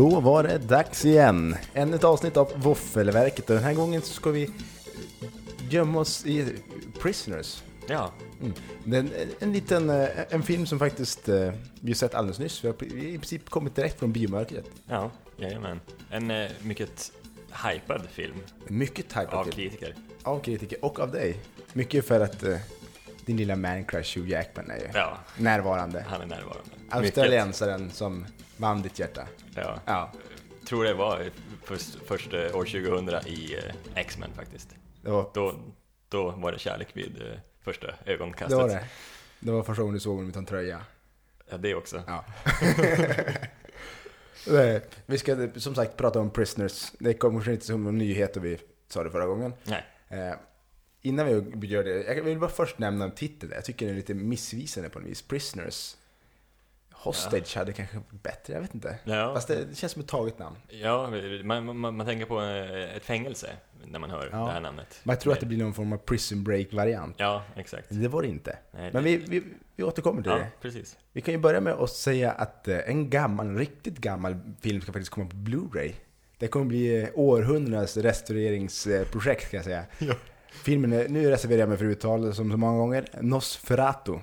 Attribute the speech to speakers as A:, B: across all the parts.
A: Då var det dags igen. Ännu ett avsnitt av Våffelverket och den här gången så ska vi gömma oss i Prisoners.
B: Ja,
A: Mm. En, en liten eh, en film som faktiskt eh, vi sett alldeles nyss. Vi har i princip kommit direkt från biomörkret.
B: ja, jajamän. En eh, mycket hypad film
A: Mycket tajpat
B: av
A: till.
B: kritiker.
A: Av kritiker och av dig. Mycket för att din lilla man crush Hugh Jackman är ju
B: Ja,
A: närvarande.
B: han är närvarande.
A: Australiensaren som vann ditt hjärta.
B: Ja.
A: Ja,
B: Tror det var först, först eh, år 2000 i eh, X-Men faktiskt.
A: var
B: Då, då var det kärlek vid eh, första ögonkastet.
A: det. Var det. det var första gången du såg honom utan tröja.
B: Ja, det också.
A: Ja. Vi ska som sagt prata om Prisoners. Det kommer kanske inte som någon nyhet och vi sa det förra gången.
B: Nej,
A: Eh, innan vi gör det, jag vill bara först nämna titeln. Jag tycker den är lite missvisande på något vis. Prisoners. Hostage hade kanske varit bättre, jag vet inte.
B: Ja.
A: Fast det, det känns som ett taget namn.
B: ja man, man, man tänker på eh, ett fängelse när man hör
A: Ja.
B: det här namnet.
A: Jag tror att det blir någon form av prison break-variant.
B: Ja, exakt.
A: Det var det inte.
B: Nej,
A: Men
B: det-
A: vi, vi, vi återkommer till
B: Ja,
A: det.
B: precis.
A: Vi kan ju börja med att säga att eh, en gammal, en riktigt gammal film ska faktiskt komma på Blu-ray. Det kommer bli eh, århundradets restaureringsprojekt kan jag säga. Filmen, är, nu reserverar jag mig för uttal som så många gånger, Nosferatu.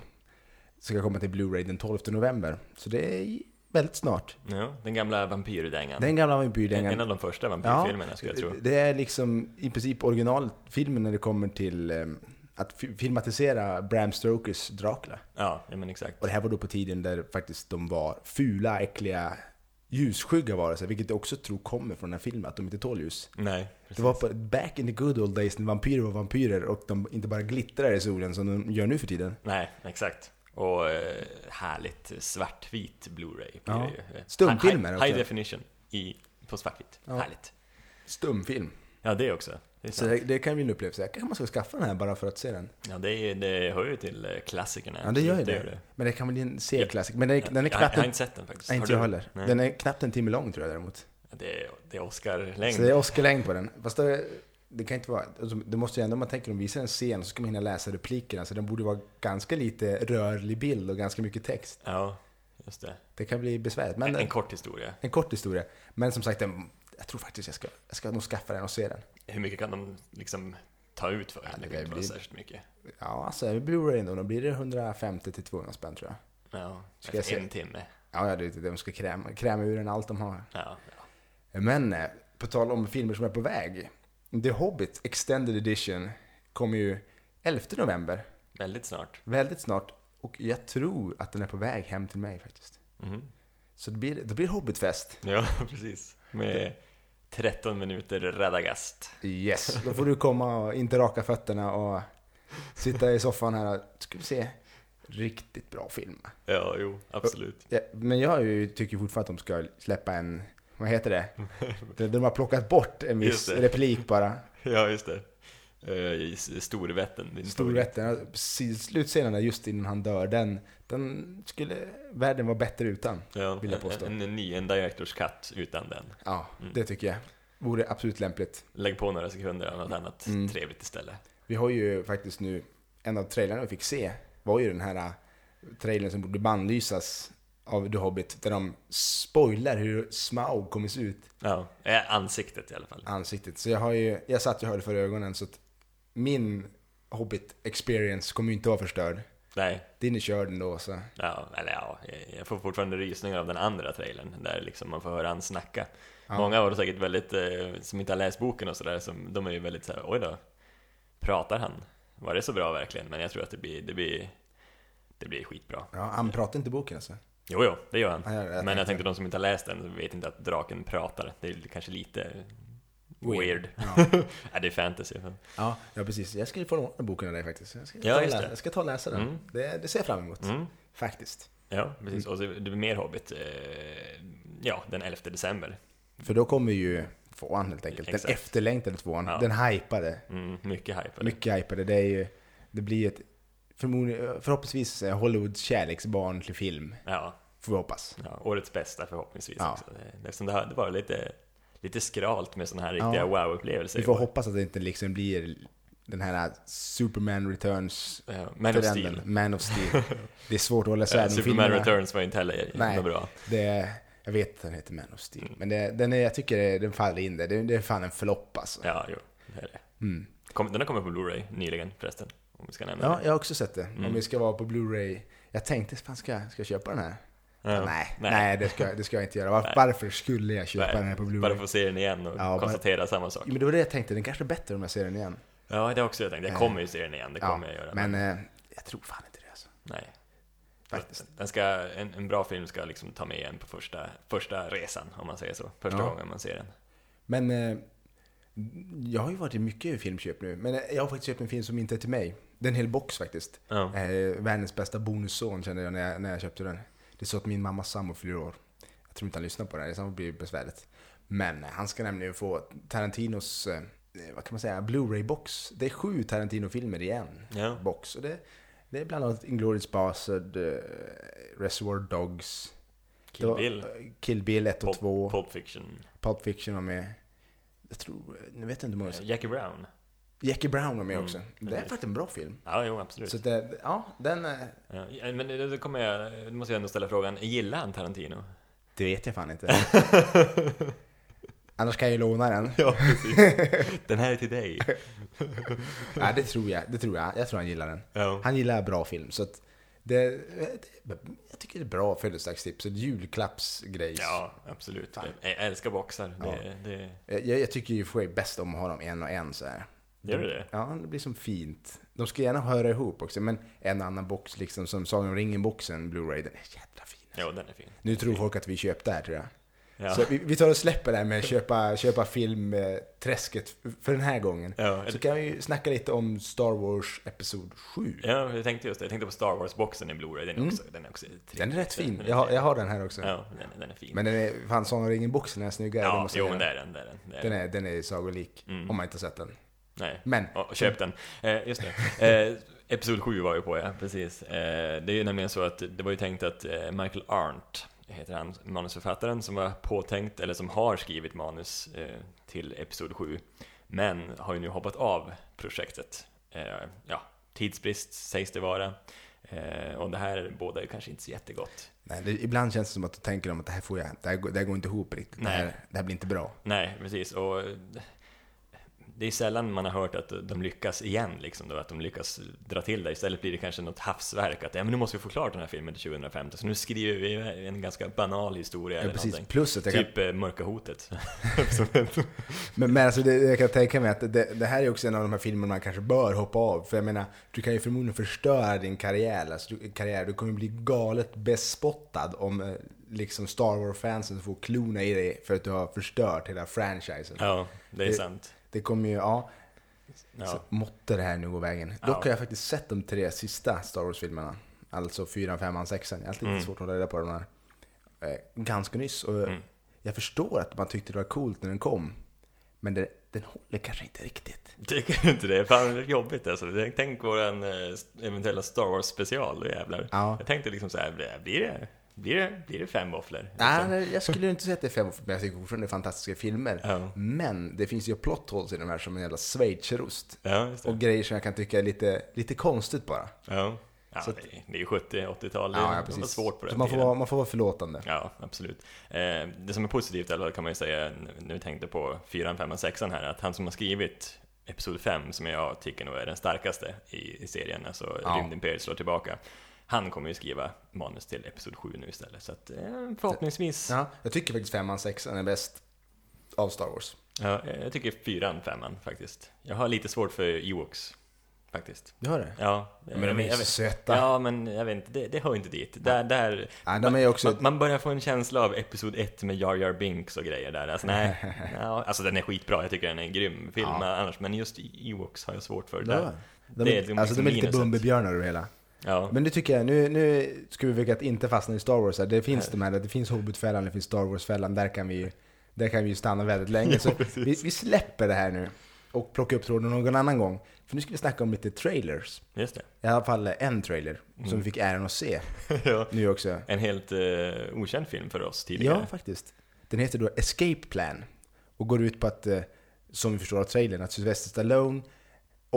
A: Ska komma till Blu-ray den 12 november. Så det är väldigt snart.
B: Ja, den gamla vampyrdängan.
A: Den gamla vampyrdängan.
B: en av de första vampyrfilmerna skulle jag tro.
A: Det är liksom i princip originalfilmen när det kommer till eh, att fi- filmatisera Bram Stokers Dracula.
B: Ja, ja men exakt.
A: Och det här var då på tiden där faktiskt de var fula, äckliga, ljusskygga varelser, vilket jag också tror kommer från den här filmen, att de inte tål ljus.
B: Nej,
A: Det
B: precis.
A: var på back in the good old days när vampyrer var vampyrer och de inte bara glittrar i solen som de gör nu för tiden.
B: Nej, exakt. Och eh, härligt svartvit Blu-ray blir
A: Ja.
B: det ju.
A: Stumfilmer
B: high, high definition i, på svartvitt.
A: Ja.
B: Härligt.
A: Stumfilm.
B: Ja, det också. Det
A: Så det, det kan bli en upplevelse. Jag kanske ska skaffa den här bara för att se den.
B: Ja, det, är, det hör ju till eh, klassikerna.
A: Ja, det gör ju
B: Absolut,
A: det. Men det kan bli en serieklassiker. Men den är, den är
B: jag,
A: knappt
B: jag har
A: en,
B: inte sett den faktiskt.
A: nej,
B: Har
A: inte jag heller. Den är knappt en timme lång tror jag däremot.
B: Ja, Det är, det är Oscar-längd.
A: Så det är Oscar-längd på den. Fast det, det kan inte vara... Alltså, det måste ju ändå, om man tänker om de visar en scen så ska man hinna läsa replikerna. Så den borde vara ganska lite rörlig bild och ganska mycket text.
B: Ja, just det.
A: Det kan bli besvärligt. Men
B: en,
A: en,
B: kort historia.
A: en kort historia. Men som sagt, den, jag tror faktiskt jag ska, jag ska nog skaffa den och se den.
B: Hur mycket kan de liksom ta ut för?
A: Ja,
B: det
A: det
B: kan inte vara
A: blir-
B: särskilt mycket.
A: Ja, alltså Blu-ray då, då blir det 150 till 200 spänn tror jag.
B: Ja,
A: Ska jag
B: en timme.
A: Ja, det det. De ska kräma, kräma ur den allt de har.
B: Ja, ja.
A: Men eh, på tal om filmer som är på väg. The Hobbit Extended Edition kommer ju 11 november.
B: Väldigt snart.
A: Väldigt snart. Och jag tror att den är på väg hem till mig faktiskt.
B: Mhm.
A: Så det blir, det blir Hobbitfest.
B: Ja, precis. Med 13 minuter Radagast.
A: Yes, då får du komma och inte raka fötterna och sitta i soffan här och ska vi se. Riktigt bra film.
B: Ja, jo, absolut.
A: Men jag tycker fortfarande att de ska släppa en, vad heter det? De, de har plockat bort en viss replik bara.
B: Ja, just det. Uh, Storvätten.
A: Storrätten, slutscenen där just innan han dör, den, den skulle världen vara bättre utan.
B: Ja,
A: vill jag påstå.
B: En, en ny, en Directors Cut utan den.
A: Ja,
B: Mm.
A: det tycker jag. Vore absolut lämpligt.
B: Lägg på några sekunder av något annat
A: Mm.
B: trevligt istället.
A: Vi har ju faktiskt nu, en av trailerna vi fick se var ju den här äh, trailern som borde bannlysas av The Hobbit, där de spoilar hur Smaug kommer se ut,
B: Ja, eh, ansiktet i alla fall.
A: ansiktet. Så jag har ju, jag satt och hörde för ögonen så att min Hobbit-experience kommer ju inte vara förstörd.
B: Nej,
A: Din är körd ändå så.
B: ja, eller ja, jag- får fortfarande rysningar av den andra trailern, där liksom man får höra han snacka.
A: Ja.
B: Många var säkert väldigt, eh, som inte har läst boken och sådär, de är ju väldigt såhär, oj då, pratar han? Var det så bra verkligen? Men jag tror att det blir, det blir, det blir skitbra.
A: Ja, han pratar inte i boken alltså.
B: Jo, jo, det gör han.
A: Ja, jag-
B: Men jag
A: tänkte-
B: de som inte har läst den vet inte att draken pratar. Det är kanske lite weird.
A: Ja.
B: Ja, det är fantasy.
A: Ja, ja, precis. Jag ska ju få låna boken av dig faktiskt. Jag ska,
B: Ja,
A: läsa, jag ska ta och läsa den.
B: Mm.
A: Det, det ser jag fram emot.
B: Mm.
A: Faktiskt.
B: Ja, precis. Och så det blir mer Hobbit. Eh, ja, den 11 december.
A: För då kommer ju tvåan helt enkelt. Den
B: Exakt.
A: efterlängtade tvåan.
B: Ja.
A: Den hypade.
B: Mm, mycket hype.
A: Mycket hypade. Det är ju... Det blir ett... Förhoppningsvis eh, Hollywoods kärleksbarn till film.
B: Ja,
A: Får vi hoppas.
B: ja, årets bästa förhoppningsvis
A: Ja.
B: också. Det, eftersom det, har, det var lite, lite skralt med sådana här
A: Ja.
B: riktiga wow-upplevelser.
A: Vi får
B: år.
A: hoppas att det inte liksom blir den här Superman Returns
B: Ja, Man of
A: trenden.
B: Steel.
A: Man of Steel. Det är svårt att hålla isär de
B: Superman
A: filmerna.
B: Returns var inte heller
A: Nej.
B: bra.
A: Det Jag vet att den heter Man of Steel.
B: Mm.
A: Men det, den är, jag tycker den faller in där. Det, det är fan en flopp alltså.
B: Ja, jo, det är det.
A: Mm.
B: Den har kommit på Blu-ray nyligen förresten, om vi ska nämna
A: Ja,
B: det.
A: jag har också sett det.
B: Mm.
A: Om vi ska vara på Blu-ray. Jag tänkte, fan ska, jag- ska jag köpa den här?
B: Ja.
A: Nej, nej. det, ska, det ska jag inte göra. Var,
B: Nej.
A: varför skulle jag köpa
B: Nej,
A: den här på Blu-ray?
B: Bara få se den igen och
A: Ja, bara-
B: konstatera samma sak.
A: Men det var det jag tänkte, den kanske är bättre om jag ser den igen.
B: Ja, det har också jag tänkt. Jag
A: Eh,
B: kommer ju se den igen, det kommer jag göra.
A: Men eh, jag tror fan inte det alltså.
B: nej.
A: Faktiskt.
B: Den ska, en, en bra film ska liksom ta med en på första, första resan, om man säger så. Första gången man ser den.
A: Men eh, jag har ju varit i mycket filmköp nu. Men jag har faktiskt köpt en film som inte är till mig. Det är en hel box faktiskt.
B: Ja.
A: Eh, världens bästa bonusson kände jag när, jag när jag köpte den. Det är så att min mammas sambo fyller år. Jag tror inte han lyssnar på det här, det blir besvärligt. Men eh, han ska nämligen få Tarantinos, eh, vad kan man säga, Blu-ray-box. Det är sju Tarantino-filmer i en
B: Ja.
A: box. Och det, det är bland annat Inglourious Bastard, eh, Reservoir Dogs,
B: Kill Bill,
A: Kill Bill 1 och
B: Pulp,
A: 2,
B: Pulp Fiction,
A: Pulp Fiction var med. Jag tror, nu vet jag inte hur många.
B: eh, Jackie Brown.
A: Jackie Brown var med
B: Mm.
A: också. Det är faktiskt en bra film.
B: Ja, jo, absolut.
A: Så det, ja, den, eh,
B: Ja, men det kommer jag, då måste jag ändå ställa frågan, gillar han Tarantino?
A: det vet jag fan inte. Annars kan jag ju låna den.
B: Ja, precis. Den här är till dig.
A: Nej, det tror jag. Det tror jag. Jag tror han gillar den.
B: Ja.
A: Han gillar bra film. Så att det, det, jag tycker det är bra födelsedagstips. Ett julklappsgrej.
B: Ja, absolut.
A: Fan.
B: Jag älskar boxar.
A: Ja.
B: Det,
A: Jag, jag tycker ju för bäst om att ha dem en och en så här.
B: Gör du det?
A: Ja, det blir som fint. De ska gärna höra ihop också, men en annan box liksom som Sagan om ringen-boxen, Blu-ray, den är jävla fin.
B: ja, den är fin.
A: Nu tror folk att vi köpte det här tror jag.
B: Ja.
A: Så vi, vi tar och släpper det här med att köpa, köpa filmträsket för den här gången.
B: Ja,
A: Så kan vi ju snacka lite om Star Wars Episod 7.
B: ja, jag tänkte just det. Jag tänkte på Star Wars-boxen i Blu-ray. Den är
A: Mm.
B: också, den är också trevlig.
A: Den är rätt fin. Jag har, jag har den här också.
B: Ja, den, den är fin.
A: Men den är, fan Sagan om ringen-boxen är snyggare. det
B: ja, jo, men det är den. Det är den. Det är
A: Den
B: den.
A: är, den är sagolik,
B: Mm.
A: om man inte har sett den.
B: Nej,
A: Men,
B: och, köp den. Eh, just det. Eh, Episod 7 var ju på, ja. Precis. Eh, det är ju nämligen så att det var ju tänkt att eh, Michael Arndt, heter han, manusförfattaren, som var påtänkt, eller som har skrivit manus eh, till Episod 7, men har ju nu hoppat av projektet. Eh, ja, tidsbrist sägs det vara. Och det här båda är kanske inte så jättegott.
A: nej, det, ibland känns det som att du tänker om att det här, får jag, det här, det här går inte ihop riktigt. Det här, det här blir inte bra.
B: Nej, precis. Och det är sällan man har hört att de lyckas igen, liksom då, att de lyckas dra till det. Istället blir det kanske något havsverk, att ja, men nu måste vi få klart den här filmen till 2015, så nu skriver vi en ganska banal historia
A: Ja,
B: eller
A: precis.
B: någonting.
A: Plus att jag kan,
B: Typ eh, Mörka Hotet.
A: Men, men alltså det, jag kan tänka mig att det, det här är också en av de här filmerna man kanske bör hoppa av. För jag menar, du kan ju förmodligen förstöra din karriär. Alltså, du, karriär. du kommer bli galet bespottad om eh, liksom Star Wars-fansen får klona i dig för att du har förstört hela franchisen.
B: ja, det är
A: Det-
B: sant.
A: Det kommer ju, ja,
B: Ja.
A: så måtte det här nu gå vägen.
B: Ja.
A: Dock har jag faktiskt sett de tre sista Star Wars-filmerna. Alltså fyran, femman, sexan. Jag har alltid
B: Mm.
A: svårt att hålla reda på de här. Eh, ganska nyss. Och
B: Mm.
A: jag förstår att man tyckte det var coolt när den kom. Men det, den håller kanske inte riktigt.
B: Tycker du inte det? Fan, det är jobbigt alltså. Tänk- en eh, eventuella Star Wars special, jävlar.
A: Ja.
B: Jag tänkte liksom så här, blir det, blir det, blir det fem våfflor?
A: Nej,
B: Liksom.
A: nej, jag skulle inte säga att det är fem, men jag tycker fortfarande det är fantastiska filmer.
B: Ja.
A: Men det finns ju plot holes i de här som en jävla schweizerost.
B: Ja.
A: Och grejer som jag kan tycka är lite, lite konstigt bara.
B: Ja, ja
A: Så
B: det,
A: att-
B: det är ju 70-80-tal, det
A: Ja,
B: var svårt på den
A: Så man får, vara, man får vara förlåtande.
B: Ja, absolut. Eh, det som är positivt i alla fall kan man ju säga, nu tänkte på 4, 5 och 6 här, att han som har skrivit Episod 5, som jag tycker nog är den starkaste i, i serien, alltså
A: Ja.
B: Rymdimperiet slår tillbaka, han kommer ju skriva manus till Episod 7 nu istället, så att eh, förhoppningsvis, ja.
A: Ja, jag tycker faktiskt femman, sexan är bäst av Star Wars.
B: eh, jag tycker 4, 5 faktiskt. Jag har lite svårt för Ewoks, faktiskt.
A: Du har det?
B: Ja,
A: Men de är ju
B: jag
A: så
B: vet-
A: söta.
B: Ja, men jag vet inte, det, det hör inte dit. Där, där,
A: Ja, de är också...
B: man, man börjar få en känsla av Episod 1 med Jar Jar Binks och grejer där. Alltså, nej, ja, alltså den är skitbra, jag tycker den är en grym film
A: Ja.
B: annars, men just Ewoks har jag svårt för.
A: Ja,
B: Där.
A: de,
B: det är liksom
A: alltså, de är lite. Bumbibjörnar och hela.
B: Ja,
A: Men nu tycker jag, nu, nu ska vi försöka att inte fastna i Star Wars här. Det finns
B: Nej.
A: de här, det finns Hobbitfällan, det finns Star Wars-fällan. Där kan vi ju, där kan vi ju stanna väldigt länge. Så vi, vi släpper det här nu och plockar upp tråden någon annan gång. För nu ska vi snacka om lite trailers.
B: just det.
A: I alla fall en trailer
B: Mm.
A: som vi fick äran att se
B: ja.
A: nu också.
B: En helt eh, okänd film för oss tidigare.
A: Ja, faktiskt. Den heter då Escape Plan och går ut på att, eh, som vi förstår av trailern, att Sylvester Stallone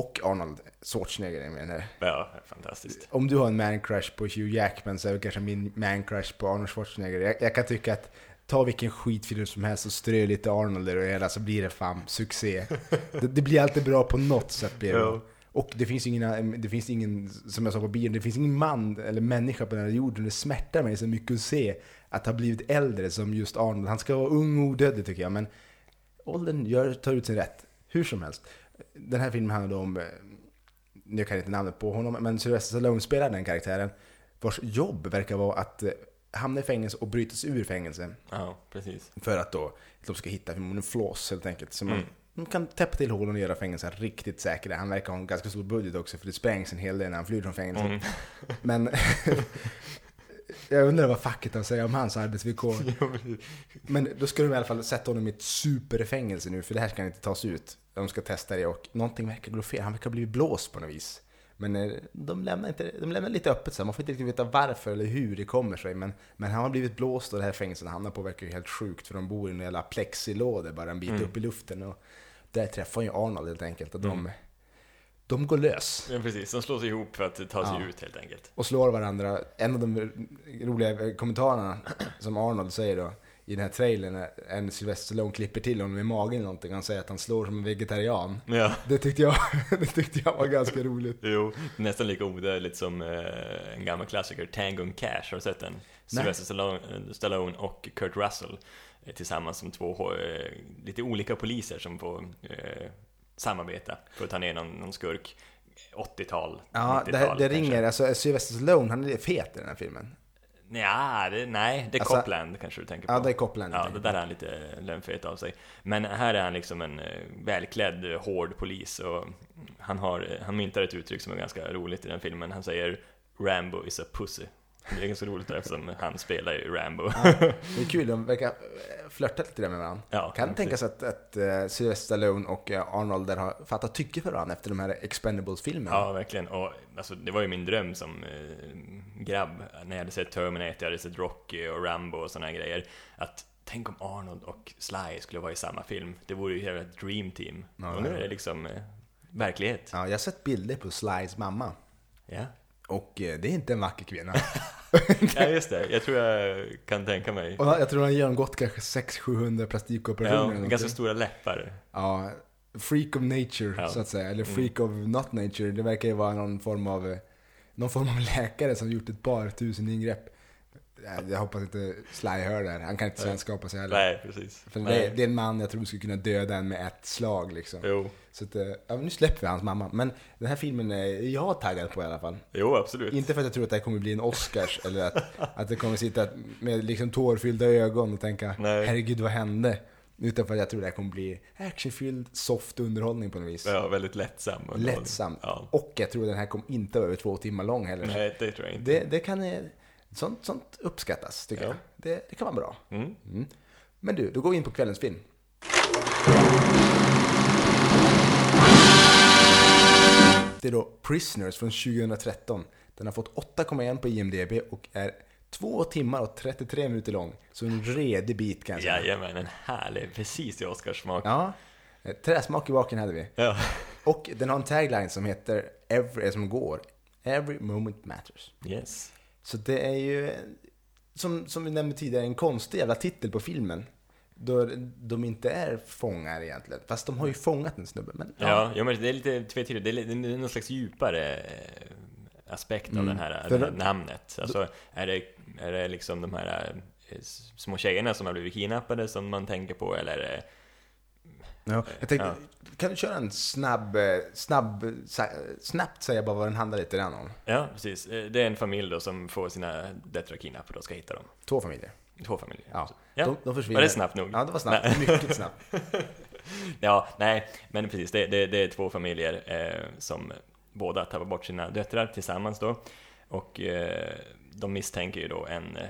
A: och Arnold Schwarzenegger med där.
B: Ja, fantastiskt.
A: Om du har en man crush på Hugh Jackman så är det kanske min man crush på Arnold Schwarzenegger. Jag, jag kan tycka att ta vilken skitfilm som helst och strö lite Arnold där och hela så blir det fan succé. det, det blir alltid bra på något sätt blir det. Och det finns, ingen, det finns ingen, som jag sa på bion, det finns ingen man eller människa på den här jorden. Det smärtar mig så mycket att se att ha blivit äldre som just Arnold. Han ska vara ung och odödlig tycker jag, men åldern gör, tar ut sin rätt. Hur som helst. Den här filmen handlar om, eh, jag kan inte namnet på honom, men Sylvester Stallone spelar den karaktären vars jobb verkar vara att eh, hamna i fängelse och bryta sig ur fängelse.
B: Ja, precis.
A: För att då de ska hitta en flås helt enkelt. Så man,
B: Mm.
A: de kan täppa till hålen och göra fängelsen riktigt säkra. Han verkar ha en ganska stor budget också för det sprängs en hel del när han flyr från fängelset.
B: Mm.
A: Men jag undrar vad facket har att säga om hans arbetsvillkor. Men då ska de i alla fall sätta honom i ett superfängelse nu för det här ska inte tas ut. De ska testa det och någonting verkar gå fel. Han verkar ha blivit blåst på något vis. Men eh, de lämnar, inte, de lämnar lite öppet så man får inte riktigt veta varför eller hur det kommer sig. Men, men han har blivit blåst och det här fängelset han hamnar på verkar ju helt sjukt för de bor i en jävla plexilådor bara en bit
B: Mm.
A: upp i luften. Och där träffar ju Arnold helt enkelt och de,
B: Mm.
A: De går lös.
B: Ja, precis. De slår sig ihop för att ta sig
A: Ja.
B: ut helt enkelt.
A: och slår varandra. En av de roliga kommentarerna som Arnold säger då i den här trailern, när en Sylvester Stallone klipper till honom i magen eller någonting, han säger att han slår som en vegetarian.
B: Ja.
A: Det tyckte jag, det tyckte jag var ganska roligt.
B: Jo, nästan lika odödligt som eh, en gammal klassiker, Tango and Cash, har du sett den? Sylvester Stallone, Stallone och Kurt Russell eh, tillsammans som två eh, lite olika poliser som får samarbeta för att ta ner någon, någon skurk. 80-tal,
A: Ja,
B: 90-tal
A: det, det ringer, alltså Sylvester Stallone, han är fet i den här filmen.
B: Nja, det, nej, det är
A: Alltså-
B: Copland kanske du tänker på.
A: Ja, det är Copland.
B: Ja, det där är han lite lönnfet av sig. Men här är han liksom en eh, välklädd, eh, hård polis och han, har, eh, han myntar ett uttryck som är ganska roligt i den filmen. Han säger Rambo is a pussy. Det är ganska roligt eftersom han spelar ju Rambo.
A: Ja, det är kul, de verkar eh, flörta lite där med varandra.
B: Ja,
A: Kan tänka sig att, att uh, Sylvester Stallone och eh, Arnold där har fattat tycke för varandra efter de här Expendables-filmerna.
B: Ja, verkligen. Och alltså, det var ju min dröm som eh, grabb, när jag hade sett Terminator, jag hade sett Rocky och Rambo och sådana grejer, att tänk om Arnold och Sly skulle vara i samma film. Det vore ju hela ett dream team.
A: Ja,
B: och nu är det liksom eh, verklighet.
A: Ja, jag har sett bilder på Slys mamma.
B: Ja.
A: Och eh, det är inte en vacker kvinna.
B: ja, just det. Jag tror jag kan tänka mig.
A: Och jag tror han har genomgått kanske 600-700 plastikoperationer.
B: Ja, ganska stora läppar.
A: Ja, freak of nature
B: Ja.
A: så att säga. Eller
B: Mm.
A: freak of not nature. Det verkar ju vara någon form av, eh, någon form av läkare som gjort ett par tusen ingrepp. Ja, Jag hoppas inte Sly hör det här. Han kan inte
B: Nej.
A: svenskapa sig heller.
B: Nej, precis.
A: För det,
B: Nej.
A: det är en man jag tror skulle kunna döda en med ett slag liksom.
B: Jo.
A: Så att, eh, ja, nu släpper vi hans mamma. Men den här filmen är jag taggad på i alla fall.
B: jo, absolut.
A: Inte för att jag tror att det här kommer bli en Oscars eller att, att det kommer sitta med liksom tårfyllda ögon och tänka
B: Nej.
A: herregud vad hände? Utan för att jag tror det här kommer bli actionfylld, soft underhållning på något vis.
B: Ja, väldigt lättsam. och-
A: Lättsam.
B: Ja.
A: Och jag tror den här kommer inte vara över två timmar lång heller.
B: Nej, det tror jag inte.
A: Det, det kan, eh, sånt, sånt uppskattas tycker
B: Ja.
A: jag. Det, det kan vara bra.
B: Mm.
A: Mm. Men du, då går vi in på kvällens film. Det är då Prisoners från 2013. Den har fått 8,1 på IMDB och är 2 timmar och 33 minuter lång. Så en redig bit kan jag säga.
B: Jajamän, en härlig, precis i Oscarssmak.
A: Ja. Eh, Träsmak i baken hade vi.
B: Ja.
A: Och den har en tagline som heter Every, eh, som går Every moment matters.
B: Yes.
A: Så det är ju, som, som vi nämnde tidigare, en konstig jävla titel på filmen. Då de inte är fångar egentligen. Fast de har ju fångat en snubbe. Men,
B: Ja, ja men det är lite tvetydigt. Det är, någon slags djupare eh, aspekt av
A: Mm.
B: den här, det här namnet. Alltså, är det, är det liksom de här eh, små tjejerna som har blivit kidnappade som man tänker på, eller är det...
A: Ja, jag tänkte,
B: Ja.
A: kan du köra en snabb, eh, snabb, snabbt säga bara vad den handlar lite grann om?
B: Ja, precis. Eh, Det är en familj då som får sina döttrar kidnappade och ska hitta dem.
A: Två familjer.
B: Två familjer.
A: Ja.
B: Ja.
A: De, de försvinner.
B: Var det snabbt nog?
A: Ja, det var snabbt.
B: Nej.
A: Mycket snabbt.
B: Ja, nej, men precis. Det, det, det är två familjer eh, som båda tappar bort sina döttrar tillsammans då. Och eh, de misstänker ju då en eh,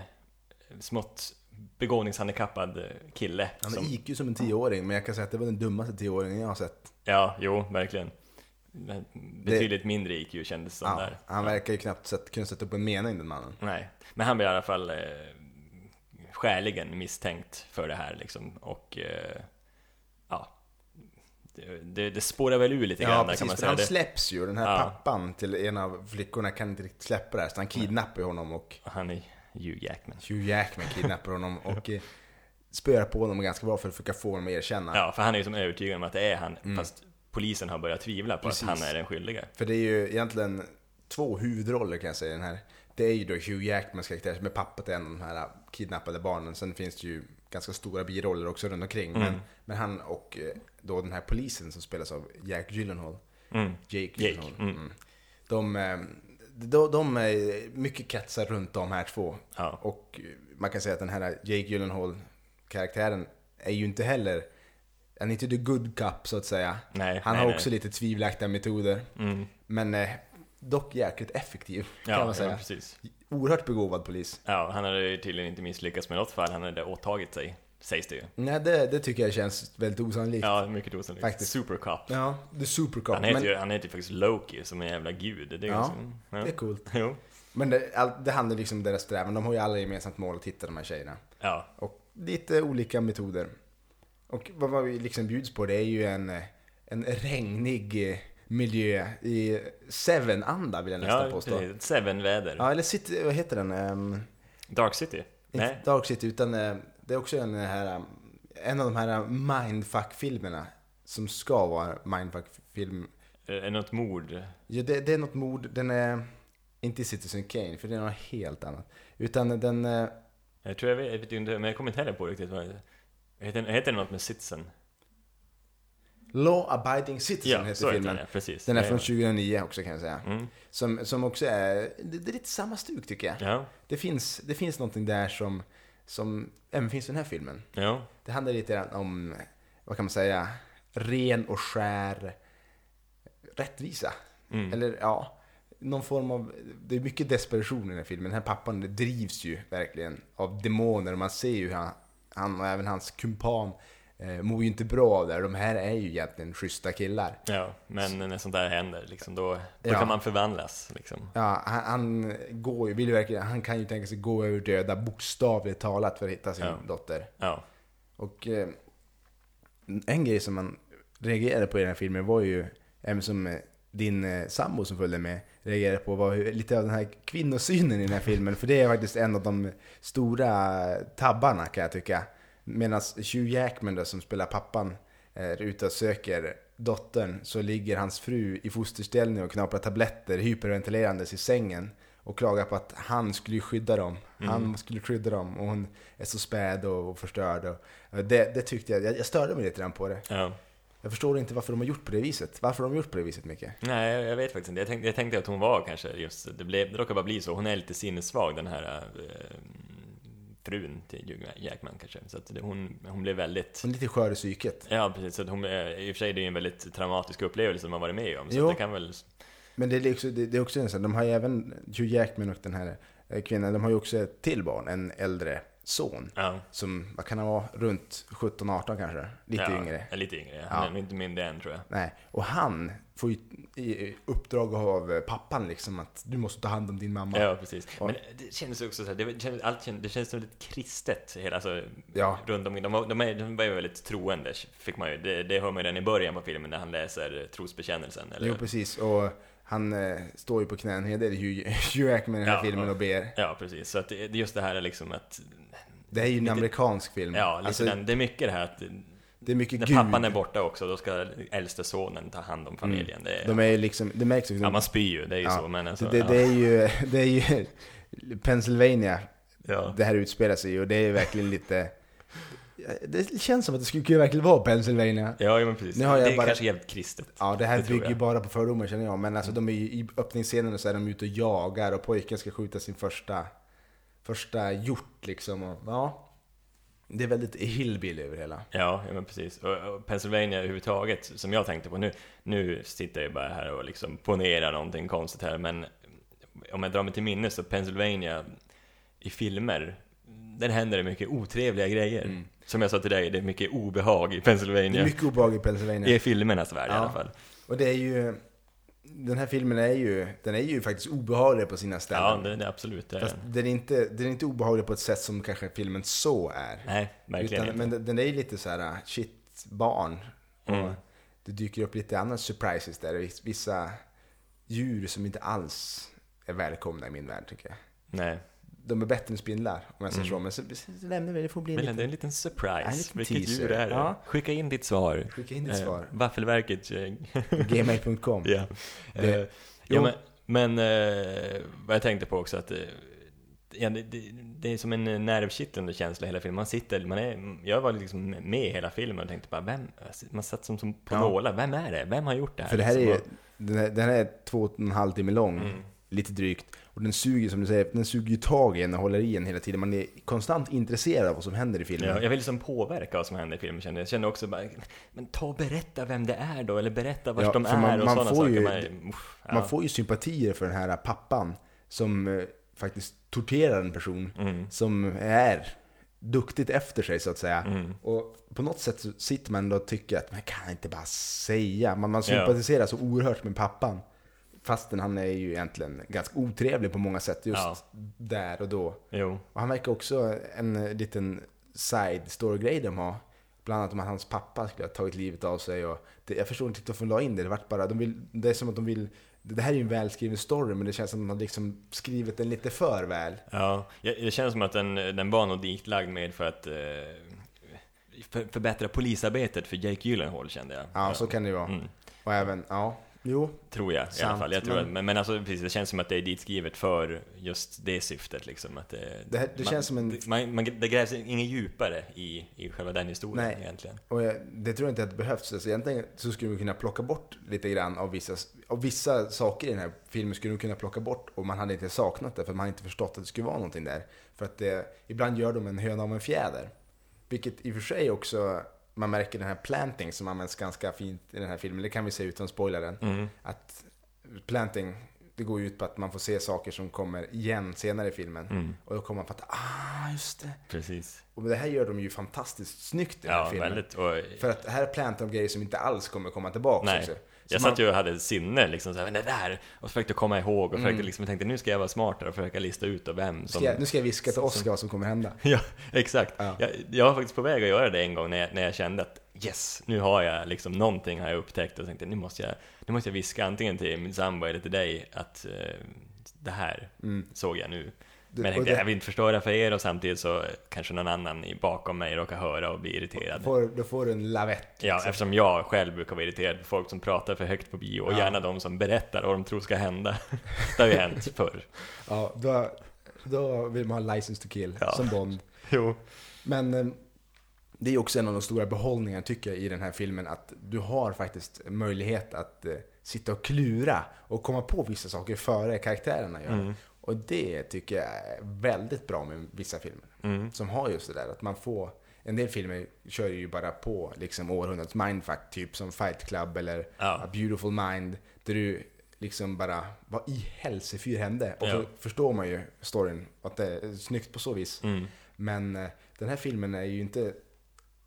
B: smått begåvningshandikappad eh, kille.
A: Han
B: som,
A: är IQ som en tioåring, men jag kan säga att det var den dummaste tioåringen jag har sett.
B: Ja, jo, verkligen. Betydligt mindre IQ kändes som
A: Ja,
B: där.
A: han verkar ju knappt sätt, kunna sätta upp en mening den mannen.
B: Nej, men han blir i alla fall eh, skäligen misstänkt för det här liksom. Och eh, ja, det, det, det spårar väl ur lite grann
A: Ja,
B: där kan man
A: precis. För
B: säga.
A: han
B: Det,
A: släpps ju. Den här
B: Ja.
A: pappan till en av flickorna kan inte riktigt släppa det här, så han kidnappar ju honom och
B: han är Hugh Jackman.
A: Hugh Jackman kidnappar honom. Och eh, spöar på honom ganska bra för att försöka få honom att erkänna.
B: Ja, för han är ju som övertygad om att det är han, fast polisen har börjat tvivla på
A: Mm. Precis.
B: att han är den skyldiga.
A: För det är ju egentligen två huvudroller kan jag säga i den här. Det är ju då Hugh Jackmans karaktär som är pappa till en av de här kidnappade barnen. Sen finns det ju ganska stora biroller också runt omkring.
B: Mm.
A: Men, men han och eh, då den här polisen som spelas av Jack Gyllenhaal.
B: Mm.
A: Jake
B: Jake,
A: Gyllenhaal.
B: mm.
A: Mm. De, eh, de, de är mycket kretsar runt de här två.
B: Ja.
A: Och man kan säga att den här Jake Gyllenhaal-karaktären är ju inte heller, han är inte the good cup så att säga.
B: Nej,
A: Han
B: nej,
A: har
B: nej.
A: också lite tvivelaktiga metoder.
B: Mm.
A: Men eh, dock jäkligt effektiv kan
B: Ja,
A: man
B: ja,
A: säga.
B: precis.
A: Oerhört begåvad polis.
B: Ja, han hade ju tydligen inte misslyckats med något fall, han hade åtagit sig, sägs det ju.
A: Nej, det, det tycker jag känns väldigt osannolikt. Ja,
B: Ja, mycket osannolikt.
A: Faktiskt.
B: Supercop.
A: the supercop.
B: Han heter,
A: Men
B: ju, han heter ju faktiskt Loki, som en jävla gud. Det är
A: Ja,
B: ganska, ja.
A: det är coolt.
B: Jo.
A: Men det, all, det handlar liksom om deras strävan. De har ju alla gemensamt mål att hitta de här tjejerna.
B: Ja,
A: Och lite olika metoder. Och vad, vad vi liksom bjuds på det är ju en, en regnig eh, miljö i Seven-anda vill jag nästan
B: ja
A: påstå.
B: Seven-väder.
A: Ja, eller City, vad heter den? Um,
B: Dark City?
A: inte
B: Nej.
A: Dark City, utan eh, det är också en, här, um, en av de här mindfuck-filmerna som ska vara mindfuck-film.
B: Är det något mord?
A: Ja, det, det är något mord, den är inte Citizen Kane, för det är något helt annat. Utan den, eh,
B: Jag tror jag vet, jag men jag kommer inte heller på riktigt vad det heter. Heter det något med Citizen?
A: Law Abiding Citizen
B: Ja,
A: heter filmen.
B: den, precis.
A: Den är från
B: ja. 2009.
A: 2009 också kan jag säga.
B: Mm.
A: Som, som också är, det, det är lite samma stuk tycker jag.
B: Ja,
A: Det finns, det finns någonting där som, som även finns i den här filmen.
B: ja,
A: Det handlar lite grann om, vad kan man säga, ren och skär rättvisa.
B: mm.
A: Eller ja, någon form av, det är mycket desperation i den här filmen. Den här pappan drivs ju verkligen av demoner man ser ju hur han, han och även hans kumpan eh, mår ju inte bra av det. De här är ju egentligen schyssta killar.
B: ja, men när sånt där händer, liksom, då, då
A: Ja.
B: kan man förvandlas. Liksom.
A: Ja, han, han går ju, vill ju verkligen, han kan ju tänka sig gå över döda bokstavligt talat för att hitta sin
B: Ja.
A: dotter.
B: Ja,
A: Och eh, en grej som man reagerade på i den här filmen var ju, även som eh, din eh, sambo som följde med reagerade på, var hur, lite av den här kvinnosynen i den här filmen. För det är faktiskt en av de stora tabbarna kan jag tycka. Medan Hugh Jackman då, som spelar pappan är ute och söker dottern så ligger hans fru i fosterställning och knaprar tabletter hyperventilerandes i sängen och klagar på att han skulle skydda dem. Han skulle skydda dem och hon är så späd och förstörd. Och det, det tyckte jag, jag, jag störde mig lite grann på det.
B: ja.
A: Jag förstår inte varför de har gjort på det viset. Varför har de gjort på det viset Micke?
B: Nej, jag- vet faktiskt inte. Jag tänkte, jag tänkte att hon var kanske just, det, blev, det råkar bara bli så. Hon är lite sinnessvag den här äh, frun till Hugh Jackman kanske. Så att det, hon, hon blev väldigt...
A: Hon är lite skör i psyket.
B: Ja, precis. Så att hon, eh, I och för sig, det är ju en väldigt traumatisk upplevelse man varit med om. Så det kan väl...
A: Men det är, också, det, det är också en sån, de har ju även, Hugh Jackman och den här eh, kvinnan, de har ju också ett till barn, en äldre son.
B: Ja,
A: Som, vad kan han vara, runt 17-18 kanske? Lite
B: ja,
A: yngre.
B: Lite yngre. Han
A: Ja.
B: är nog inte mindre än, tror jag.
A: Nej, och han får ju i uppdrag av eh, pappan liksom att du måste ta hand om din mamma.
B: Ja, precis.
A: Och-
B: Men det kändes också så här, det kändes, allt kändes, det känns som lite kristet, hela, alltså,
A: Ja.
B: runt omkring. De, var- de, är, de var ju väldigt troende, fick man ju. Det, det hör man ju redan i början på filmen när han läser trosbekännelsen. Eller?
A: Jo, precis. Och han eh, står ju på knä en hel del, Hugh Jackman i den här
B: Ja,
A: filmen
B: ja.
A: och ber.
B: Ja, precis. Så att det, det är just det här är liksom att...
A: Det är ju en amerikansk film.
B: Ja, lite
A: Alltså,
B: den, det är mycket det här att
A: det är mycket
B: när
A: Gud.
B: pappan är borta också, då ska äldste sonen ta hand om familjen. Det, är,
A: De är ju liksom, det märks också.
B: ja, man spyr ju, det är ju så, men alltså,
A: det,
B: ja.
A: det, är ju, det är ju Pennsylvania
B: ja.
A: det här utspelar sig i och det är verkligen lite... Det känns som att det skulle kunna verkligen vara Pennsylvania.
B: Ja, ja, men precis.
A: Nu har jag
B: det är
A: bara-
B: kanske jävligt kristet.
A: Ja, det här
B: Det
A: bygger ju bara på fördomar känner jag. Men alltså de är ju, i öppningsscenen så är de ute och jagar och pojken ska skjuta sin första, första hjort liksom. Och, ja, det är väldigt hillbilly över hela.
B: Ja, ja men precis. Och, Pennsylvania överhuvudtaget, som jag tänkte på nu, nu sitter jag bara här och liksom ponerar någonting konstigt här, men om jag drar mig till minnes så Pennsylvania i filmer, där händer det mycket otrevliga grejer. Som jag sa till dig, det är mycket obehag i
A: Det
B: Pennsylvania.
A: är mycket obehag i Pennsylvania.
B: I filmernas värld i
A: Ja.
B: alla fall.
A: Och det är ju... Den här filmen är ju, den är ju faktiskt obehaglig på sina ställen.
B: Ja, det är absolut det.
A: Fast
B: den.
A: den är, inte, den är inte obehaglig på ett sätt som kanske filmen så är.
B: Nej, verkligen
A: Utan,
B: inte.
A: men den- den är ju lite så här, shit, barn. Och
B: Mm.
A: det dyker upp lite andra surprises där. Viss- Vissa djur som inte alls är välkomna i min värld tycker jag.
B: Nej.
A: De är bättre än spindlar, om jag säger
B: Mm.
A: så. Men så, så lämnar vi det, får bli en
B: Men det är en liten surprise.
A: En liten
B: Vilket
A: teaser.
B: djur är det?
A: Ja.
B: Skicka in ditt svar.
A: Skicka in ditt
B: Eh,
A: svar.
B: Vaffelverket.
A: Gmail.com.
B: Ja.
A: Det-
B: Eh, ja, men, men eh, vad jag tänkte på också att eh, ja, det, det, det är som en eh, nervkittlande känsla hela filmen. Man sitter, man är, jag var liksom med i hela filmen och tänkte bara, vem, man satt som, som på
A: Ja.
B: nålar, vem är det? Vem har gjort det här?
A: För det här är ju, den här, den här är två och en halv timme lång,
B: Mm.
A: lite drygt. Och den suger, som du säger, den suger ju tag i en och håller i en hela tiden. Man är konstant intresserad av vad som händer i filmen.
B: ja, jag vill liksom påverka vad som händer i filmen kände jag. Kände också bara, men ta och berätta vem det är då, eller berätta vart
A: Ja,
B: de är
A: man-
B: och
A: man
B: sådana
A: får
B: saker.
A: ju-
B: Man, uff, ja.
A: Man får ju sympatier för den här pappan som eh, faktiskt torterar en person
B: mm,
A: som är duktigt efter sig så att säga.
B: mm.
A: Och på något sätt så sitter man ändå och tycker att man kan inte bara säga. Man, man sympatiserar så oerhört med pappan. Fastän han är ju egentligen ganska otrevlig på många sätt just
B: Ja.
A: där och då.
B: Jo,
A: Och han verkar också en liten side story-grej de har. Bland annat om att hans pappa skulle ha tagit livet av sig. Och det, jag förstår inte varför de la in det. Det, vart bara, de vill, det är som att de vill... Det här är ju en välskriven story, men det känns som att de har liksom skrivit den lite för väl.
B: Ja, det känns som att den, den var nog ditlagd med för att eh, för, förbättra polisarbetet för Jake Gyllenhaal kände jag.
A: Ja, så kan det ju vara.
B: Mm,
A: Och även, ja, jo.
B: tror jag i alla
A: Sant,
B: fall. Jag tror
A: men-
B: att, men, men alltså, precis, det känns som att det är ditskrivet för just det syftet liksom. Att det,
A: Det här- det
B: man,
A: känns som en-
B: Man, man, det grävs inget djupare i, i själva den historien
A: Nej.
B: egentligen.
A: Och jag, det tror jag inte att det behövs. Alltså egentligen så skulle vi kunna plocka bort lite grann av vissa, av vissa saker i den här filmen skulle vi kunna plocka bort och man hade inte saknat det för man hade inte förstått att det skulle vara någonting där. För att det, ibland gör de en höna av en fjäder. Vilket i och för sig också, man märker den här planting som används ganska fint i den här filmen. Det kan vi se utan spoiler den.
B: Mm.
A: Att planting, det går ju ut på att man får se saker som kommer igen senare i filmen.
B: Mm.
A: Och då kommer man fatta, ah just det.
B: Precis.
A: Och det här gör de ju fantastiskt snyggt i den här
B: Ja,
A: filmen.
B: väldigt. Och,
A: För att här plantar de grejer som inte alls kommer komma tillbaka
B: Nej.
A: också.
B: Jag satt ju och hade sinne liksom såhär, men det där! Och försökte komma ihåg och försökte
A: Mm.
B: liksom, tänkte nu ska jag vara smartare och försöka lista ut vem som...
A: Ska jag, nu ska jag viska till Oskar vad som kommer hända.
B: Ja, exakt.
A: Ja.
B: Jag, jag var faktiskt på väg att göra det en gång när jag, när jag kände att yes, nu har jag liksom någonting har jag upptäckt och tänkte nu måste jag, nu måste jag viska antingen till min sambo eller till dig att eh, det här
A: Mm.
B: såg jag nu.
A: Du-
B: Men jag tänkte
A: det-
B: jag vill inte förstöra för er och samtidigt så kanske någon annan bakom mig råkar höra och bli irriterad.
A: Får, då får du en lavett.
B: Ja,
A: liksom.
B: eftersom jag själv brukar vara irriterad på folk som pratar för högt på bio och
A: Ja.
B: gärna de som berättar vad de tror ska hända. det har ju hänt förr.
A: ja då, då vill man ha license to kill,
B: Ja.
A: som Bond.
B: Jo.
A: Men eh, det är också en av de stora behållningarna tycker jag i den här filmen, att du har faktiskt möjlighet att eh, sitta och klura och komma på vissa saker före karaktärerna gör.
B: Mm.
A: Och det tycker jag är väldigt bra med vissa filmer.
B: Mm.
A: som har just det där att man får en del filmer kör ju bara på liksom århundradets mindfuck, typ som Fight Club eller
B: Ja.
A: A Beautiful Mind, där du liksom bara, vad i helsefyr hände? Och
B: Ja.
A: så förstår man ju storyn, att det är snyggt på så vis.
B: Mm.
A: Men eh, den här filmen är ju inte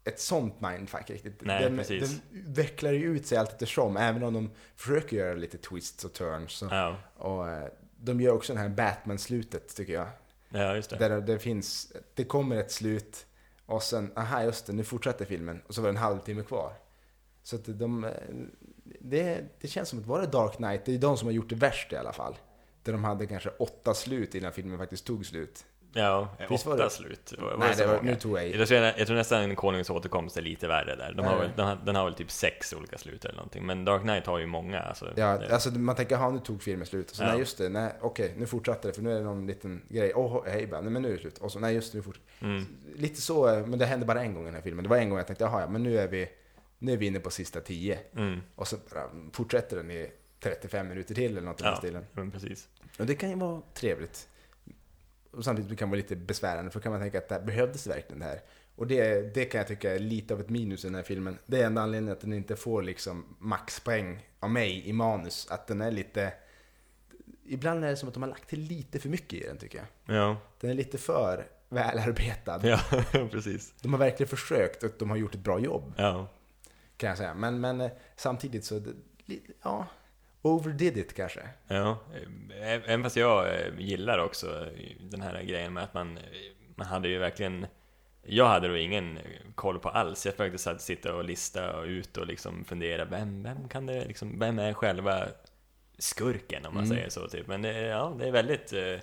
A: ett sånt mindfuck riktigt.
B: Nej,
A: den,
B: precis.
A: den vecklar ju ut sig allt eftersom, även om de försöker göra lite twists och turns. Så.
B: Ja.
A: Och eh, de gör också den här Batman-slutet, tycker jag.
B: ja, just det.
A: Där det finns, det kommer ett slut och sen, aha just det, nu fortsätter filmen. Och så var det en halvtimme kvar. Så att de, det, det känns som att var det Dark Knight, det är de som har gjort det värst i alla fall. Där de hade kanske åtta slut innan filmen faktiskt tog slut.
B: Ja,
A: Visst var
B: åtta
A: det?
B: slut. Var, var
A: Nej, det var, nu tog jag.
B: Jag tror, jag tror nästan Konungens återkomst är lite värre där. De har väl, den, har, den har väl typ sex olika slut eller någonting. Men Dark Knight har ju många. Alltså,
A: Ja,
B: det,
A: alltså man tänker, ja nu tog filmen slut. Och så,
B: Ja.
A: nej just det, nej okej, nu fortsätter det för nu är det någon liten grej. Åh, hej bara, nej men nu är det slut. Och så, nej just det, nu fortsätter
B: mm,
A: Lite så, men det hände bara en gång i den här filmen. Det var en gång jag tänkte, jaha ja, men nu är vi, nu är vi inne på sista tio.
B: mm,
A: Och så bara fortsätter den i 35 minuter till eller något i den
B: Ja.
A: stilen.
B: men precis.
A: Och det kan ju vara trevligt. Och samtidigt kan det vara lite besvärande för då kan man tänka att det här, behövdes verkligen det här? Och det, det kan jag tycka är lite av ett minus i den här filmen. Det är enda anledningen att den inte får liksom maxpoäng av mig i manus. Att den är lite... Ibland är det som att de har lagt till lite för mycket i den tycker jag.
B: Ja,
A: Den är lite för välarbetad.
B: ja precis.
A: De har verkligen försökt och de har gjort ett bra jobb.
B: Ja,
A: Kan jag säga. Men, men eh, samtidigt så, ja, overdid it kanske.
B: ja. Ä- Även fast jag eh, gillar också den här grejen med att man, man hade ju verkligen jag hade då ingen koll på alls. Jag försökte så att sitta och lista och ut och liksom fundera, vem, vem kan det liksom, vem är själva skurken om man
A: Mm.
B: säger så typ. Men det, ja, det är väldigt eh,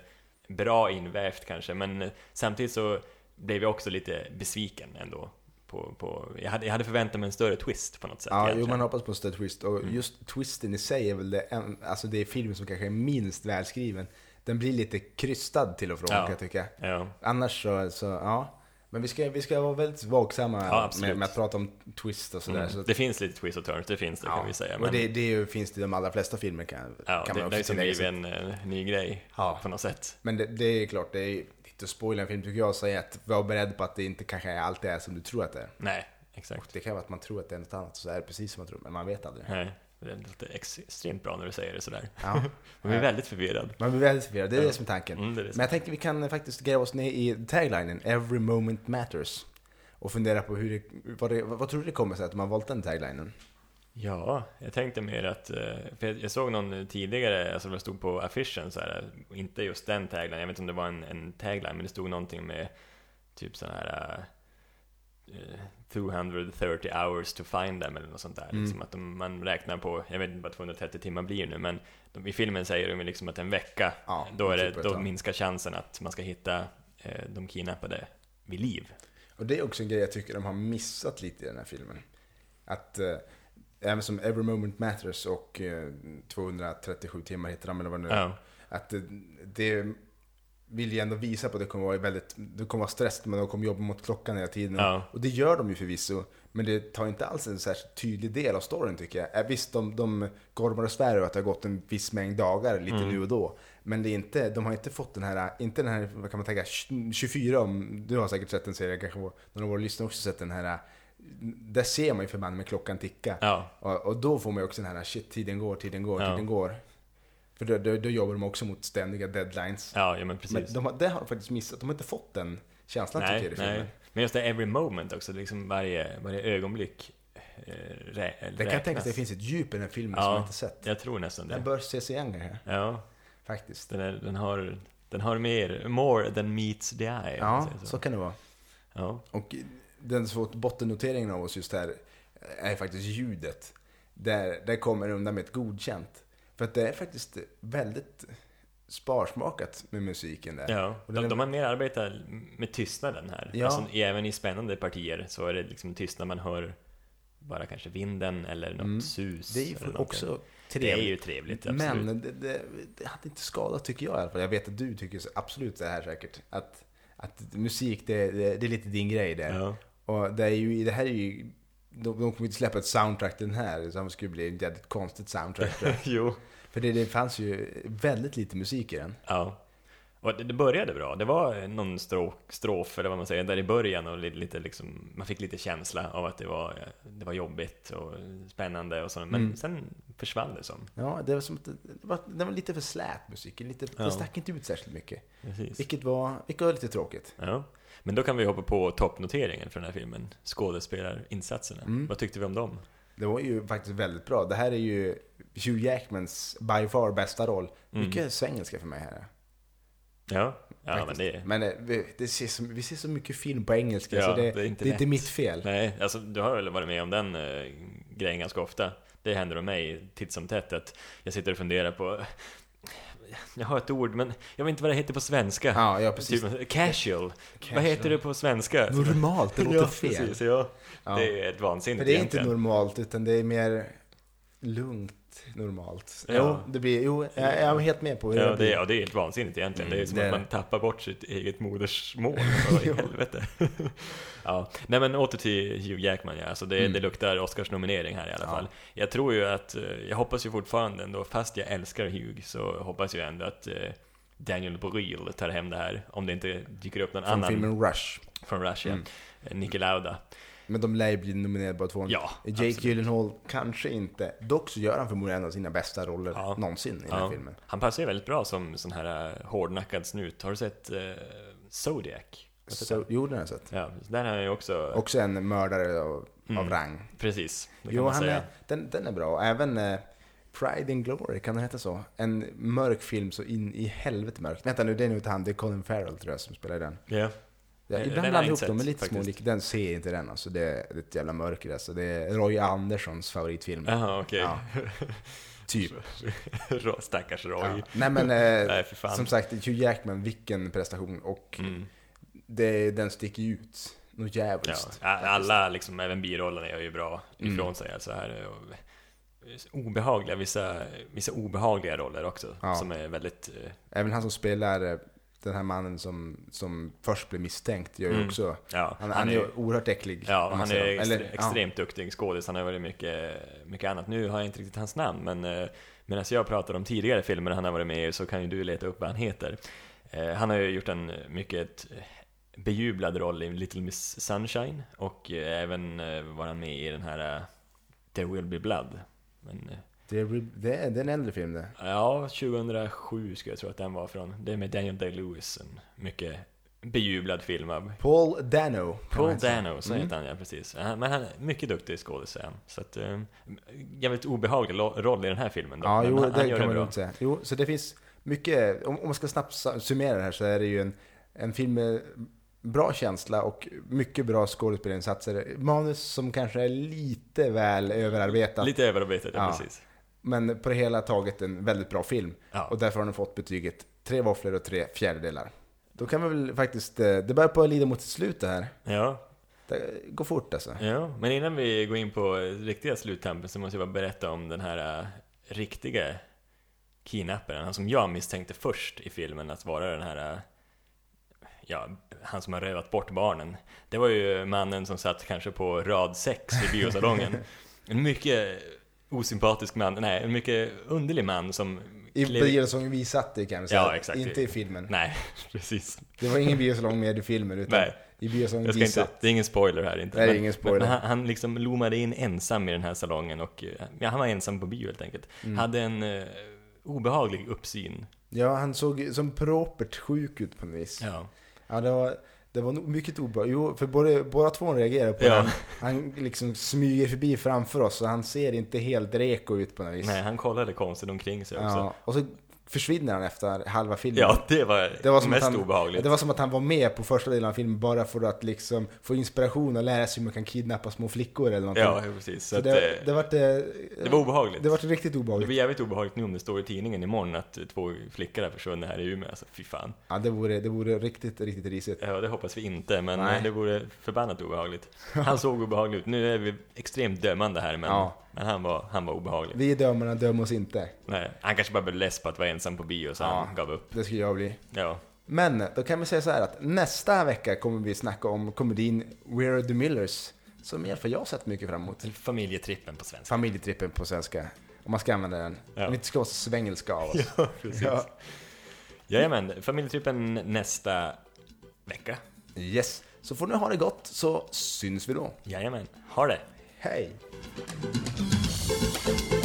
B: bra invävt kanske, men samtidigt så blev jag också lite besviken ändå. På, på, jag, hade, jag hade förväntat mig en större twist på något sätt.
A: Ja, jo, man hoppas på en större twist. Och
B: Mm.
A: just twisten i sig är väl det, en, alltså det är filmen som kanske är minst välskriven. Den blir lite krystad till och från
B: Ja.
A: kan jag tycka.
B: Ja,
A: Annars så, så ja. Men vi ska, vi ska vara väldigt vaksamma
B: Ja,
A: med, med att prata om twist och sådär.
B: mm.
A: Så,
B: Det finns lite twist och turns, det finns det kan vi säga.
A: och
B: Men,
A: det, det ju, finns det i de allra flesta filmer kan,
B: ja,
A: kan
B: det,
A: man
B: det är
A: också
B: som
A: tillägga.
B: blivit en eh, ny grej
A: Ja.
B: på något sätt.
A: Men det, det är klart, det är spoila en film tycker jag, att säga att var beredd på att det inte kanske alltid är som du tror att det är.
B: Nej, exakt.
A: Det kan vara att man tror att det är något annat, och så är det precis som man tror, men man vet aldrig.
B: Nej, det låter extremt bra när du säger det sådär.
A: Ja.
B: Man blir väldigt förvirrad.
A: Man blir väldigt förvirrad, det är
B: Ja.
A: det som är tanken.
B: Mm, det är det.
A: Men jag tänkte vi kan faktiskt gräva oss ner i taglinen, Every moment matters. Och fundera på hur det, vad, det, vad tror du det kommer sig att man valt den taglinen?
B: Ja, jag tänkte mer att, eh, jag- såg någon tidigare, alltså det stod på affischen så här, inte just den tagline, jag vet inte om det var en, en tagline, men det stod någonting med typ sån här eh, 230 hours to find them eller något sånt där.
A: Mm.
B: Liksom att de, man räknar på, jag vet inte vad 230 timmar blir nu, men de, i filmen säger de liksom att en vecka,
A: Ja,
B: då, är det,
A: typ
B: då minskar chansen att man ska hitta eh, de kidnappade vid liv.
A: Och det är också en grej jag tycker de har missat lite i den här filmen. Att eh, även som Every moment matters och eh, 237 timmar heter de eller vad det nu är.
B: Ja,
A: Att det, det vill ju ändå visa på att det kommer vara väldigt, det kommer vara stress, men de kommer jobba mot klockan hela tiden.
B: Ja.
A: Och det gör de ju förvisso, men det tar inte alls en särskilt tydlig del av storyn tycker jag. Eh, Visst, de, de gormar och svär över att det har gått en viss mängd dagar lite
B: Mm.
A: nu och då. Men det är inte, de har inte fått den här, inte den här, vad kan man tänka, 24 om, du har säkert sett den serien, kanske några av våra lyssnare också sett den här, där ser man ju förbannat med klockan ticka.
B: ja,
A: Och, och då får man ju också den här, shit, tiden går, tiden går,
B: Ja.
A: tiden går. För då, då, då jobbar de också mot ständiga deadlines.
B: ja, ja men precis.
A: Men de har, det har de faktiskt missat. De har inte fått den känslan tycker
B: Nej,
A: jag i filmen.
B: nej. Men just det, every moment också, liksom varje, varje ögonblick eh, rä,
A: Det kan jag tänka att det finns ett djup i den här filmen
B: Ja.
A: som jag inte sett.
B: Jag tror nästan
A: Den
B: det.
A: bör ses igen kanske,
B: Ja,
A: faktiskt.
B: den, är, den, har, den har mer, more than meets the eye.
A: Ja,
B: säger
A: så kan det vara.
B: Ja,
A: Och den som fått bottennoteringen av oss just här är faktiskt ljudet. Där, där kommer undan med ett godkänt. För att det är faktiskt väldigt sparsmakat med musiken där.
B: ja. De, de har mer arbetat med tystnaden här.
A: Ja.
B: Alltså, även i spännande partier så är det liksom tystnad man hör bara kanske vinden eller något
A: Mm.
B: sus.
A: Det är ju också
B: Det är
A: trevligt.
B: ju trevligt, absolut.
A: Men det, det, det hade inte skadat tycker jag i alla fall. Jag vet att du tycker absolut det här säkert. Att, att musik, det, det, det är lite din grej där.
B: Ja.
A: Och det, är ju, det här är ju... De, de kommer inte släppa ett soundtrack den här, så det skulle bli ett jävligt konstigt soundtrack.
B: jo.
A: För det, det fanns ju väldigt lite musik i den.
B: Ja. Och det, det började bra. Det var någon strof, strof eller vad man säger, där i början och lite, lite liksom, man fick lite känsla av att det var, det var jobbigt och spännande och så. Men
A: Mm.
B: sen försvann det som.
A: Ja, det var, som det, var, det var lite för slät musik. Lite,
B: Ja.
A: Det stack inte ut särskilt mycket.
B: Precis.
A: Vilket var, vilket var lite tråkigt.
B: Ja. Men då kan vi hoppa på toppnoteringen för den här filmen. Skådespelarinsatserna.
A: Mm.
B: Vad tyckte vi om dem?
A: Det var ju faktiskt väldigt bra. Det här är ju Hugh Jackmans by far bästa roll.
B: Mm.
A: Mycket svengelska för mig här.
B: Ja, ja men det...
A: Men eh, vi, det ser så, vi ser så mycket film på engelska
B: Ja,
A: så det,
B: det är inte lätt.
A: mitt fel.
B: Nej, alltså du har väl varit med om den eh, grejen ganska ofta. Det händer om mig titt som tätt att jag sitter och funderar på jag har ett ord, men jag vet inte vad det heter på svenska.
A: Ja, ja precis.
B: Typ, casual. Vad heter det på svenska?
A: Normalt, det låter
B: ja,
A: fel.
B: Precis, ja.
A: Ja.
B: Det är ett vansinne
A: För det är inte normalt, utan det är mer lugnt normalt.
B: Ja.
A: Jo, det blir, jo, jag, jag är helt med på hur
B: Ja,
A: det blir.
B: är, ja, det är helt vansinnigt egentligen.
A: Mm,
B: det är som
A: det
B: att man tappar bort sitt eget modersmål. Vad i helvete. ja. Nej men åter till Hugh Jackman, ja. alltså det,
A: Mm.
B: det luktar Oscarsnominering här i alla
A: Ja.
B: fall. Jag tror ju att, eh, jag hoppas ju fortfarande ändå, fast jag älskar Hugh, så hoppas jag ändå att eh, Daniel Brühl tar hem det här. Om det inte dyker upp någon
A: Från
B: annan
A: filmen Rush.
B: från Russia.
A: Mm.
B: Eh, Niki Lauda.
A: Men de lär ju bli nominerade båda två.
B: Ja,
A: Jake
B: absolut.
A: Gyllenhaal kanske inte. Dock så gör han förmodligen en av sina bästa roller
B: Ja.
A: någonsin i den här
B: Ja.
A: filmen.
B: Han passar ju väldigt bra som sån här eh, hårdnackad snut. Har du sett eh, Zodiac? Den?
A: jo, den har jag sett.
B: Ja, där har ju också...
A: Också en mördare av,
B: Mm.
A: av rang.
B: Precis, det
A: Jo, han
B: säga.
A: är, den, den är bra. Även eh, Pride and Glory, kan den heta så? En mörk film så in i helvete mörk. Vänta nu, det är nog inte han, det är Colin Farrell tror jag som spelar i den.
B: Ja.
A: Ja, ibland blandar
B: jag
A: ihop dem,
B: sett,
A: lite små lik. Den ser inte den alltså. Det är ett jävla mörker alltså. Det är Roy Anderssons favoritfilm.
B: Jaha, okej.
A: Ja. Typ.
B: Stackars Roy.
A: Ja. Nej men, eh,
B: Nej, för fan.
A: som sagt, Hugh Jackman, vilken prestation. Och
B: Mm.
A: det, den sticker ut. Något
B: Ja,
A: jävligt.
B: alla, liksom, även birollerna gör ju bra ifrån
A: Mm.
B: sig. Alltså här, obehagliga, vissa, vissa obehagliga roller också.
A: Ja.
B: Som är väldigt... eh,
A: Även han som spelar eh, den här mannen som, som först blev misstänkt gör ju
B: Mm.
A: också...
B: Ja,
A: Han, han är ju oerhört äcklig.
B: Ja, han är extre
A: Eller, ja.
B: extremt duktig skådis. Han har varit mycket, mycket annat. Nu har jag inte riktigt hans namn, men eh, medan jag pratar om tidigare filmer han har varit med i så kan ju du leta upp vad han heter. Eh, han har ju gjort en mycket eh, bejublad roll i Little Miss Sunshine och eh, även var han med i den här There Will Be Blood. Men,
A: Det är, det är, det är en äldre film det.
B: ja, 2007 skulle jag tro att den var från. Det är med Daniel Day-Lewis, en mycket bejublad film av
A: Paul Dano.
B: Paul. Dano, så
A: Mm.
B: heter han ja, precis. Men han är mycket duktig skådis han. Så att, eh, jävligt obehaglig roll i den här filmen då.
A: Ja,
B: Men
A: jo,
B: han, han
A: det
B: gör
A: kan man lugnt säga. Jo, så det finns mycket, om, om man ska snabbt summera det här så är det ju en, en film med bra känsla och mycket bra skådespelarinsatser. Manus som kanske är lite väl överarbetat.
B: Lite överarbetat, ja,
A: Ja.
B: precis.
A: Men på det hela taget en väldigt bra film.
B: Ja.
A: Och därför har den fått betyget tre våfflor och tre fjärdedelar. Då kan vi väl faktiskt, eh, det börjar på att lida mot sitt slut det här.
B: Ja,
A: Det går fort alltså.
B: ja, men innan vi går in på riktiga sluttampen så måste jag bara berätta om den här äh, riktiga kidnapparen, han som jag misstänkte först i filmen att vara den här, äh, ja, han som har rövat bort barnen. Det var ju mannen som satt kanske på rad sex i biosalongen. En mycket osympatisk man, nej, en mycket underlig man som
A: I
B: klev-
A: biosalongen vi satt i kan vi säga.
B: Ja, exakt.
A: Inte i filmen.
B: Nej, precis.
A: Det var ingen biosalong med i filmen utan
B: Nej.
A: i biosalongen vi
B: inte,
A: satt.
B: det är ingen spoiler här inte.
A: Nej,
B: Men-
A: ingen spoiler.
B: Men han, han liksom loomade in ensam i den här salongen och ja, han var ensam på bio helt enkelt.
A: Mm.
B: Hade en eh, obehaglig uppsyn.
A: Ja, han såg som propert sjuk ut på något vis.
B: Ja.
A: Ja, det var, det var mycket obehagligt. Jo, för både, båda två reagerar på
B: Ja.
A: det. Han liksom smyger förbi framför oss och han ser inte helt reko ut på något vis.
B: Nej, han kollade konstigt omkring sig också.
A: ja, och så försvinner han efter halva filmen.
B: Ja, det var,
A: Det var, som
B: mest
A: han,
B: obehagligt.
A: det var som att han var med på första delen av filmen bara för att liksom få inspiration och lära sig hur man kan kidnappa små flickor eller någonting.
B: Ja, precis. Så
A: så
B: att,
A: det,
B: eh,
A: det, vart, det,
B: det var obehagligt.
A: det vart riktigt
B: Det
A: obehagligt.
B: blir jävligt obehagligt nu om det står i tidningen imorgon att eh, två flickor har försvunnit här i Umeå. Alltså, fy fan.
A: Ja, det vore, det vore riktigt, riktigt risigt.
B: Ja, det hoppas vi inte, men
A: Nej.
B: eh, det vore förbannat obehagligt. Han såg obehaglig ut. Nu är vi extremt dömande här, men,
A: Ja.
B: Men han, var, han var obehaglig.
A: Vi dömarna dömer oss inte.
B: Nej, han kanske bara blev less på att vara ensam på bio, så han gav upp.
A: Det skulle jag bli.
B: Ja.
A: Men då kan vi säga så här att nästa vecka kommer vi snacka om komedin We're the Millers. Som i alla fall jag har sett mycket fram emot.
B: Familjetrippen på svenska.
A: Familjetrippen på svenska. Om man ska använda den.
B: Ja.
A: Om vi inte ska vara så svengelska av oss.
B: Ja, precis.
A: Ja.
B: Jajamän, familjetrippen nästa vecka.
A: Yes. Så får ni ha det gott så syns vi då.
B: Jajamän, ha det!
A: Hej! Thank you